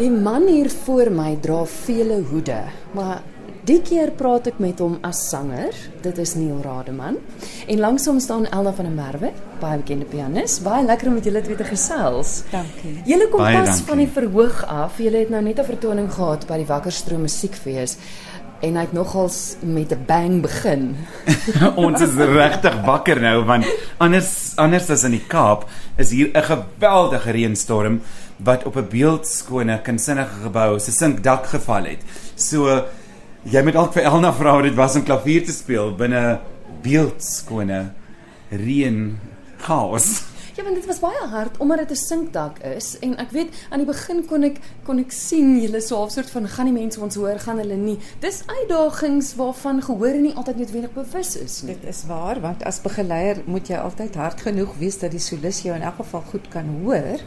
Die man hier voor my dra vele hoede, maar die keer praat ek met hom as sanger. Dit is Neil Rademan. En langs hom staan Elna van der Merwe, baie bekende pianis. Baie lekker om met julle twee te gesels. Dankie. Julle kom Baie pas dankie. van die verhoog af. Julle het nou net 'n vertoning gehad by die Wakkerstroom Musiekfees en hy het nogals met 'n bang begin. ons is regtig wakker nou want anders anders as in die Kaap is hier 'n geweldige reënstorm wat op 'n beeldskone kunsinnige gebou se sinkdak geval het. So jy moet dalk vir Elna vra hoe dit was om klavier te speel binne beeldskone reën chaos. Ja, want dit was baie hard omdat dit 'n sinkdak is en ek weet aan die begin kon ek kon ek sien julle so 'n soort van gaan die mense ons hoor, gaan hulle nie. Dis uitdagings waarvan gehoor nie altyd noodwendig bewus is nie. Dit is waar want as begeleier moet jy altyd hard genoeg wees dat die solis jou in elk geval goed kan hoor.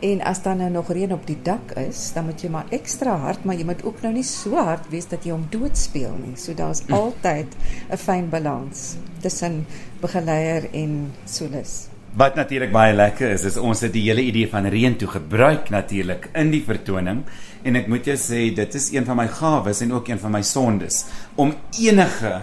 En as dan nou nog reën op die dak is, dan moet jy maar ekstra hard, maar jy moet ook nou nie so hard wees dat jy hom doodspeel nie. So daar's altyd 'n fyn balans tussen begeleier en solis. Wat natuurlik baie lekker is, is ons het die hele idee van reën toe gebruik natuurlik in die vertoning. En ek moet jou sê dit is een van my gawes en ook een van my sondes. Om enige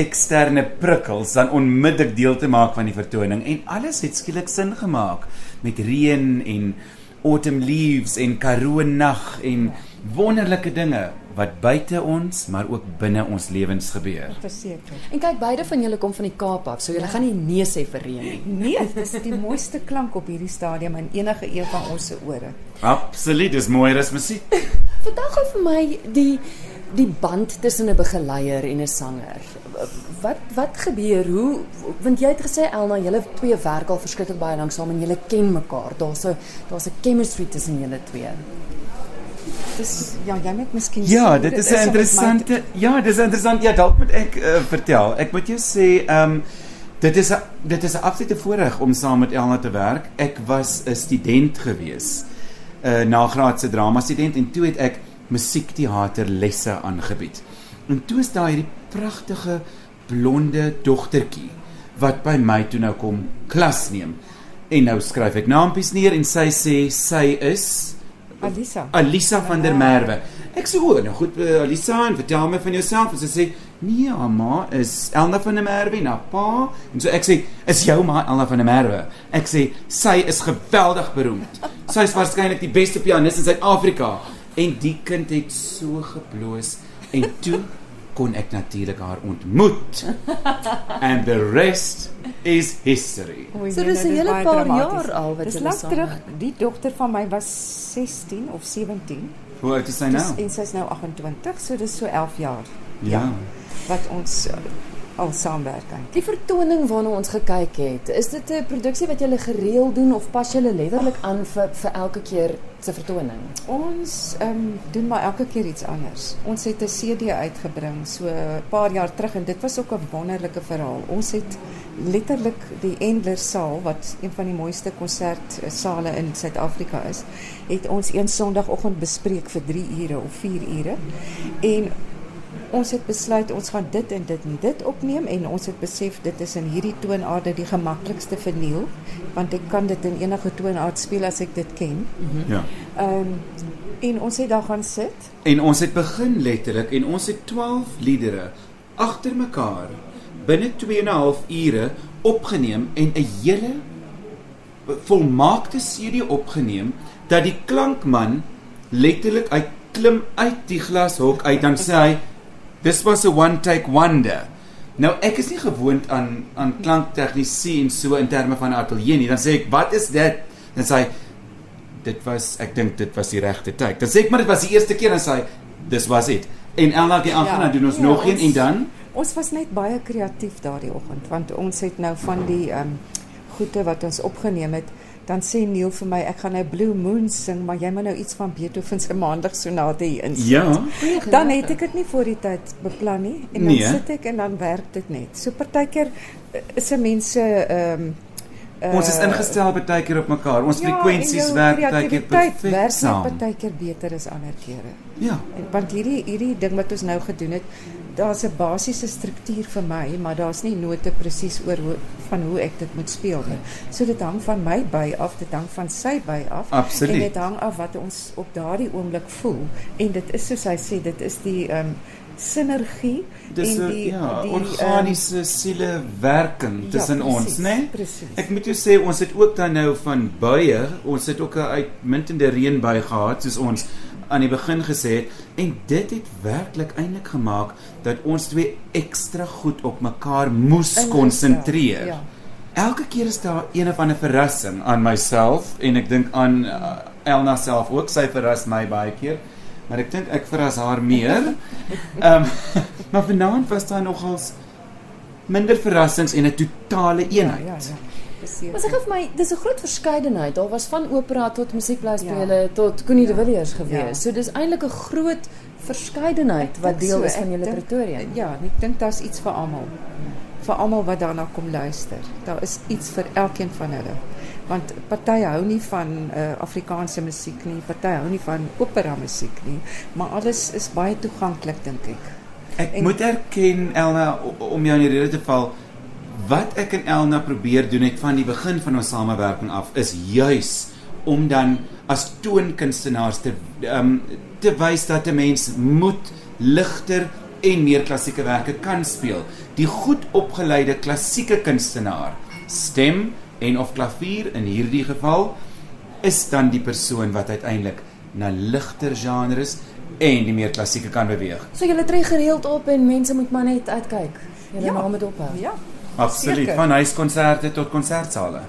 eksterne prikkels dan onmiddellik deel te maak van die vertoning. En alles het skielik sin gemaak met reën en autumn leaves en karoo nag en wonderlike dinge wat buite ons maar ook binne ons lewens gebeur. Verseker. En kyk, beide van julle kom van die Kaap af, so julle gaan nie nee sê vir reën nie. Nee, dit is die mooiste klank op hierdie stadium in enige een van ons se ore. Absoluut, dis mooier as musiek. Vertel gou vir my die die band tussen 'n begeleier en 'n sanger. Wat wat gebeur? Hoe want jy het gesê Elna, julle twee werk al verskriklik baie lank saam en julle ken mekaar. Daar's 'n daar's 'n chemistry tussen julle twee. Dis ja, jy moet miskien Ja, sê hoe dit is 'n met my interessante Ja, dis interessant. Ja, dalk moet ek uh, vertel. Ek moet jou sê, ehm um, dit is 'n dit is 'n absolute voorreg om saam met Elna te werk. Ek was 'n student gewees. 'n uh, nagraadse drama student en toe het ek musiekteaterlesse aangebied. En toe is daar hierdie pragtige blonde dogtertjie wat by my toe nou kom klas neem. En nou skryf ek naampies neer en sy sê sy is Alisa. Alisa van der Merwe. Ek sê, "O, nou goed, uh, Alisa, en vertel my van jouself." En sy sê, "Nee, haar ma is Elna van der Merwe, na pa." En so ek sê, "Is jou ma Elna van der Merwe?" Ek sê, "Sy is geweldig beroemd. Sy is waarskynlik die beste pianis in Suid-Afrika." En die kind het so gebloos en toe kon ek natuurlik haar ontmoet. And the rest is history. O, So nee, dis 'n dit is hele paar jaar al wat Dis julle lank saam terug. Die dogter van my was 16 of 17. Hoe oud is sy Dis, nou? en sy's nou 28, so dis so 11 jaar Ja. wat ons uh, al saamwerk eintlik. Die vertoning waarna ons gekyk het, is dit 'n produksie wat julle gereeld doen of pas julle letterlik aan vir vir elke keer se vertoning? Ons ehm doen maar elke keer iets anders. Ons het 'n CD uitgebring so 'n paar jaar terug en dit was ook 'n wonderlike verhaal. Ons het letterlik die Endler saal wat een van die mooiste konsertsale in Suid-Afrika is, het ons een Sondagoggend bespreek vir 3 ure of 4 ure. En ons het besluit ons gaan dit en dit en dit opneem en ons het besef dit is in hierdie toonaarde die gemaklikste vir Neil want ek kan dit in enige toonaard speel as ek dit ken. Ja. Ehm um, en ons het daar gaan sit. En ons het begin letterlik en ons het 12 liedere agter mekaar binne 2 en 'n half ure opgeneem en 'n hele volmaakte CD opgeneem dat die klankman letterlik hy klim uit die glashok uit dan sê hy this was a one take wonder. Nou ek is nie gewoond aan aan klanktegnisie en so in terme van 'n ateljee nie. Dan sê ek, "Wat is dit?" Dan sê hy, "Dit was ek dink dit was die regte tyd." Dan sê ek, "Maar dit was die eerste keer." Dan sê hy, "This was it." En elke keer aangaan dan doen ons Ja, nog een en dan Ons was net baie kreatief daardie oggend want ons het nou van die ehm um, goede wat ons opgeneem het, dan sê Neil vir my ek gaan nou Blue Moon sing, maar jy moet nou iets van Beethoven se Maandagsonate hier insit. ja, Dan het ek dit nie voor die tyd beplan nie en dan Nee. sit ek en dan werk dit net. So partykeer eh, is 'n mense ehm um, Ons is Uh, ingestel baie keer op mekaar. Ons ja, frekwensies werk baie keer perfek werk saam. baie keer beter as ander kere. Ja. En want hierdie hierdie ding wat ons nou gedoen het, daar's 'n basiese struktuur vir my, maar daar's nie note presies oor hoe van hoe ek dit moet speel nie. So dit hang van my by af, dit hang van sy by af Absoluut. en dit hang af wat ons op daardie oomblik voel. En dit is soos hy sê, dit is die ehm um, sinergie Dis en die ja, die organiese siele werking Ja, tussen ons, presies, né? Nee? presies. Ek moet jou sê ons het ook dan nou van buie, ons het ook 'n uitmuntende reënbui gehad soos ons aan die begin gesê het en dit het werklik eintlik gemaak dat ons twee ekstra goed op mekaar moes konsentreer. ja. Elke keer is daar een of ander verrassing aan myself en ek dink aan uh, Elna self ook, sy verras my baie keer. Maar ek dink ek verras haar meer. Ehm um, maar vanaand was daar nogals minder verrassings en 'n totale eenheid. Ja, ja, ja. Beseker. Maar sê gou vir my, dis 'n groot verskeidenheid. Daar was van opera tot musiekblyspele Ja. tot Connie de Ja. Villiers gewees. Ja. So dis eintlik 'n groot verskeidenheid Ek wat deel so, is van ek julle pretoria. Ja, ek dink daar's iets vir almal. Vir almal wat daarna kom luister. Daar is iets vir elkeen van hulle. Want party hou nie van uh, Afrikaanse musiek nie, party hou nie van opera musiek nie, maar alles is baie toeganklik dink ek. Ek En- moet erken Elna om jou in die rede te val wat ek en Elna probeer doen het van die begin van ons samewerking af is juis om dan as toonkunstenaars te um, te wys dat 'n mens moet ligter en meer klassieke werke kan speel. Die goed opgeleide klassieke kunstenaar, stem en of klavier in hierdie geval is dan die persoon wat uiteindelik na ligter genres en die meer klassieke kan beweeg. So julle tree gereeld op en mense moet maar net uitkyk. Julle Ja. naam moet ophou. Ja. Absoluut, Seker. van huiskonserte tot konsertsale.